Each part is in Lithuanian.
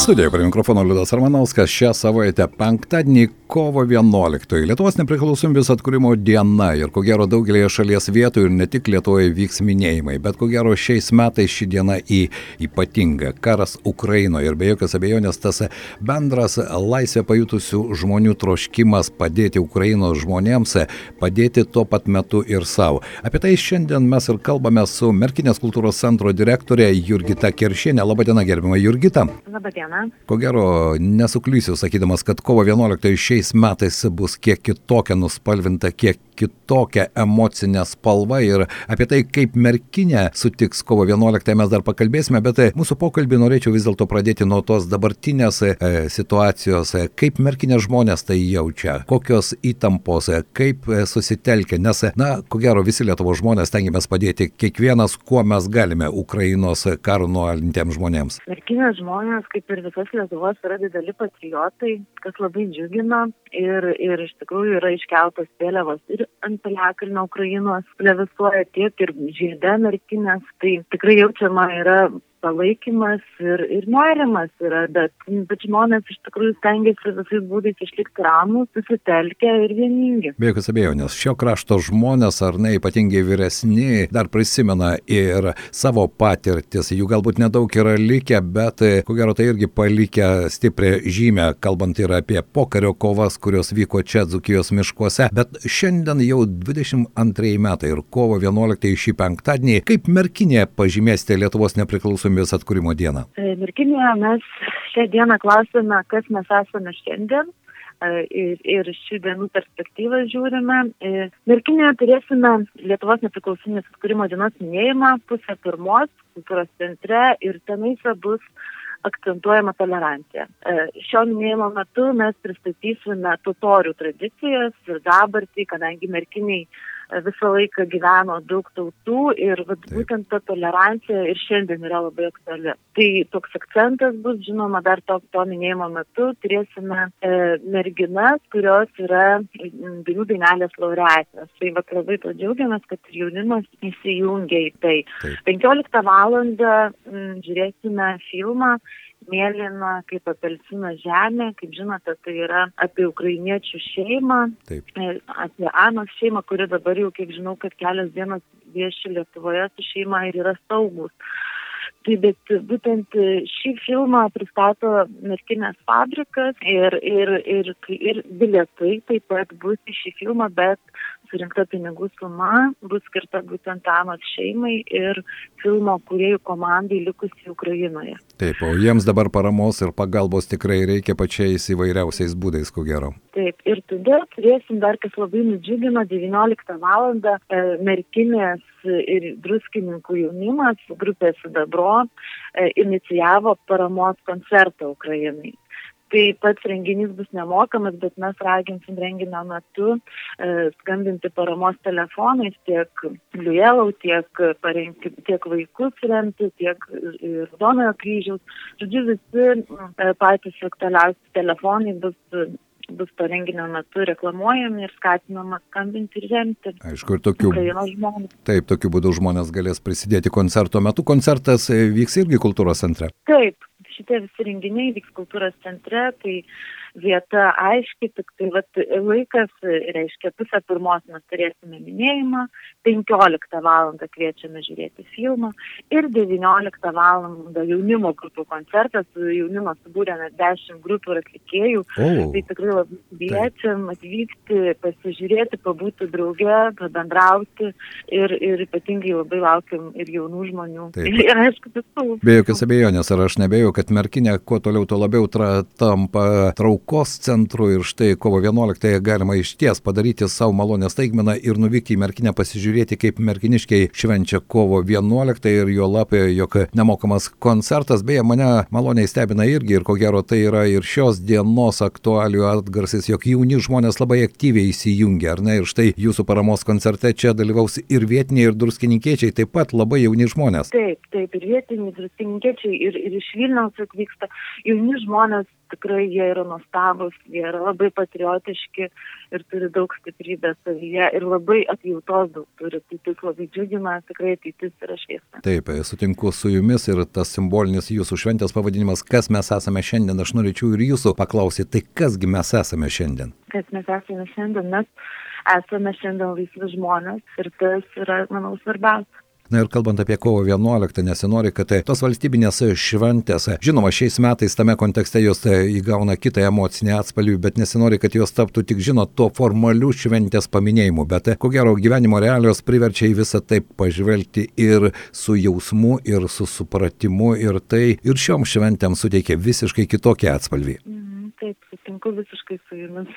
Studijoje prie mikrofono Liudas Armanauskas šią savaitę penktadienį kovo 11. Lietuvos nepriklausomybės atkūrimo diena ir ko gero daugelėje šalies vietų ir ne tik Lietuvoje vyks minėjimai, bet ko gero šiais metais ši diena į ypatinga. Karas Ukrainoje ir be jokios abejonės tas bendras laisvę pajutusių žmonių troškimas padėti Ukrainos žmonėms, padėti tuo pat metu ir savo. Apie tai šiandien mes ir kalbame su Merkinės kultūros centro direktorė Jurgita Keršienė. Labadiena, gerbima Jurgita. Labadiena diena. Ko gero, nesuklysiu sakydamas, kad kovo 11 šiais metais bus kiek kitokia nuspalvinta, kiek kitokia emocinė spalva ir apie tai, kaip merkinė sutiks kovo 11 mes dar pakalbėsime, bet e, mūsų pokalbį norėčiau vis dėlto pradėti nuo tos dabartinės e, situacijos, e, kaip merkinė žmonės tai jaučia, kokios įtampos, kaip susitelkia, nes, na, ko gero, visi Lietuvo žmonės tengiamės padėti kiekvienas, kuo mes galime Ukrainos karo nualintiems žmonėms. Merkinės žmonės, kaip ir visas Lietuvos, yra dideli patriotai, kas labai džiugina ir, ir iš tikrųjų yra iškeltos vėliavos ir ant piliakalnio Ukrainos plevisuoja tiek ir žiede merkinės, tai tikrai jaučiama yra palaikymas ir, ir nerimas yra, bet, bet žmonės iš tikrųjų stengiasi visais būdais išlikti ramus, susitelkę ir vieningi. Be jokios abejonės, šio krašto žmonės, ar ne ypatingai vyresni, dar prisimena ir savo patirtis, jų galbūt nedaug yra likę, bet ko gero tai irgi palikę stiprią žymę, kalbant ir apie pokario kovas, kurios vyko čia Dzukijos miškuose, bet šiandien jau 22 metai ir kovo 11 šį penktadienį, kaip merkinė pažymėsite Lietuvos nepriklausomybės nepriklausomybės atkūrimo dieną? E, Merkinėje mes šią dieną klausime, kas mes esame šiandien e, ir, ir šių dienų perspektyvą žiūrime. E, Merkinėje turėsime Lietuvos nepriklausomybės atkūrimo dienos minėjimą pusę pirmos kultūros centre ir tenais bus akcentuojama tolerancija. Šio minėjimo metu mes pristatysime totorių tradicijas ir dabartį, kadangi merkiniai visą laiką gyveno daug tautų ir vat, būtent ta tolerancija ir šiandien yra labai aktuali. Tai toks akcentas bus, žinoma, dar to, to minėjimo metu turėsime e, merginas, kurios yra dainų dainelės laureatės. Tai vat, labai to džiaugiamės, kad ir jaunimas įsijungia į tai. Taip. 15 val. žiūrėsime filmą mėlyna kaip apelsino žemė, kaip žinote, tai yra apie ukrainiečių šeimą, Taip. E, apie Anos šeimą, kuri dabar jau, kiek žinau, kad kelias dienas vieši Lietuvoje su šeima ir yra saugus. Tai bet būtent šį filmą pristato Merkinės fabrikas ir, ir, ir, ir bilietai taip pat bus į šį filmą, bet surinkta pinigų suma bus skirta būtent Anos šeimai ir filmo kuriejų komandai likusiai Ukrainoje. Taip, o jiems dabar paramos ir pagalbos tikrai reikia pačiais įvairiausiais būdais, ko gero. Taip, ir tada turėsim dar, kas labai nudžiugino, 19 val. E, merkinės ir druskininkų jaunimas, grupė Sidabro, e, inicijavo paramos koncertą Ukrainai. Tai pats renginys bus nemokamas, bet mes raginsim renginio metu e, skambinti paramos telefonais tiek Liujelau, tiek, parengti, tiek vaikus remti, tiek ir Donojo kryžiaus. Žodžiu, visi e, patys aktualiausi telefonai bus bus to renginio metu reklamuojami ir skatinama skambinti ir remti. Aišku, ir tokiu, taip, tokiu būdu žmonės galės prisidėti koncerto metu. Koncertas e, vyks irgi kultūros centre. Taip, šitie visi renginiai vyks kultūros centre, tai vieta aiški, tik tai vat, laikas, reiškia, pusę pirmos mes turėsime minėjimą, 15 val. kviečiame žiūrėti filmą ir 19 val. jaunimo grupių koncertas, jaunimo subūrėme 10 grupių ir atlikėjų, oh. tai tikrai labai kviečiam atvykti, pasižiūrėti, pabūti drauge, pabendrauti ir, ir ypatingai labai laukiam ir jaunų žmonių. Taip. Ir aišku, visų. Be jokios abejonės, ar aš nebėjau, kad merkinė kuo toliau, tuo labiau tra, tampa trauk traukos centru ir štai kovo 11-ąją galima iš ties padaryti savo malonę staigmeną ir nuvykti į Merkinę pasižiūrėti, kaip merkiniškiai švenčia kovo 11 ir jo lapė, jog nemokamas koncertas. Beje, mane maloniai stebina irgi ir ko gero tai yra ir šios dienos aktualių atgarsis, jog jauni žmonės labai aktyviai įsijungia, ar ne? Ir štai jūsų paramos koncerte čia dalyvaus ir vietiniai, ir druskininkiečiai, taip pat labai jauni žmonės. Taip, taip, ir vietiniai druskininkiečiai, ir, ir iš Vilniaus atvyksta jauni žmonės tikrai jie yra nuostabus, jie yra labai patriotiški ir turi daug stiprybės savyje ir labai atjautos daug turi. Tai tik labai džiugina, tikrai ateitis yra šviesa. Taip, sutinku su jumis ir tas simbolinis jūsų šventės pavadinimas, kas mes esame šiandien, aš norėčiau ir jūsų paklausyti, tai kasgi mes esame šiandien? Kas mes esame šiandien, mes esame šiandien laisvi žmonės ir tas yra, manau, svarbiausia. Na ir kalbant apie kovo 11, nesinori, kad tai tos valstybinės šventės, žinoma, šiais metais tame kontekste jos tai įgauna kitą emocinį atspalvį, bet nesinori, kad jos taptų tik, žinot, to formalių šventės paminėjimu, bet ko gero gyvenimo realijos priverčia į visą tai pažvelgti ir su jausmu, ir su supratimu, ir tai ir šiom šventėm suteikia visiškai kitokį atspalvį. Mhm, taip, sutinku visiškai su jumis.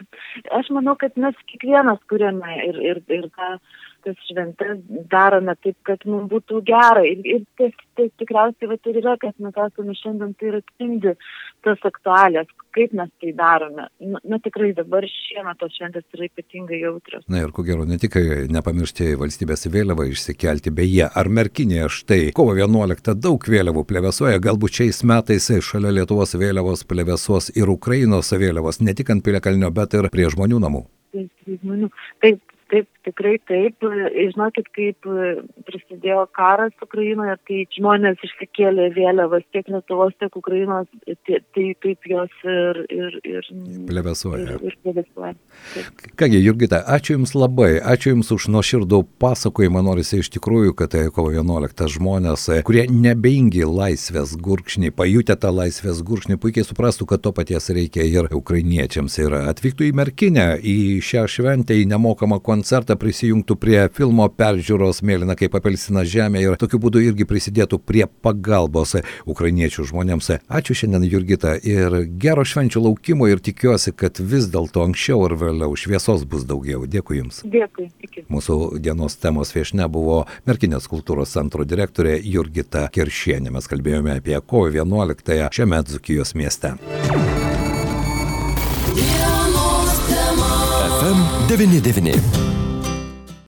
Aš manau, kad mes kiekvienas kuriame ir, ir, ir tą tas šventes darome taip, kad mums būtų gera. Ir, ir tas, tai tikriausiai va, ir yra, kad mes esame šiandien, tai ir atspindi tas aktualės, kaip mes tai darome. Na, na tikrai dabar šiemet tos šventės yra ypatingai jautrios. Na ir ko gero, ne tik nepamiršti valstybės vėliavą išsikelti, beje, ar merkinėje štai kovo 11 daug vėliavų plevesuoja, galbūt šiais metais šalia Lietuvos vėliavos plevesuos ir Ukrainos vėliavos, ne tik ant Piliakalnio, bet ir prie žmonių namų. Taip, žmonių. Taip, Taip, tikrai taip. Žinokit, kaip prisidėjo karas Ukrainoje, tai žmonės išsikėlė vėliavas tiek Lietuvos, tiek Ukrainos, tai taip jos ir... ir, ir plevesuoja. Ir, ir plevesuoja. Kągi, Jurgita, ačiū Jums labai, ačiū Jums už nuoširdų pasakojimą, norisi iš tikrųjų, kad tai kovo 11 žmonės, kurie nebeingi laisvės gurkšnį, pajutę tą laisvės gurkšnį, puikiai suprastų, kad to paties reikia ir ukrainiečiams ir atvyktų į Merkinę, į šią šventę, į nemokamą koncertą koncertą prisijungtų prie filmo peržiūros Mėlyna kaip apelsina žemė ir tokiu būdu irgi prisidėtų prie pagalbos ukrainiečių žmonėms. Ačiū šiandien Jurgita ir gero švenčių laukimo ir tikiuosi, kad vis dėlto anksčiau ar vėliau šviesos bus daugiau. Dėkui Jums. Dėkui. Iki. Mūsų dienos temos viešne buvo Merkinės kultūros centro direktorė Jurgita Kiršienė. Mes kalbėjome apie kovo 11-ąją šiame Dzukijos mieste. 99.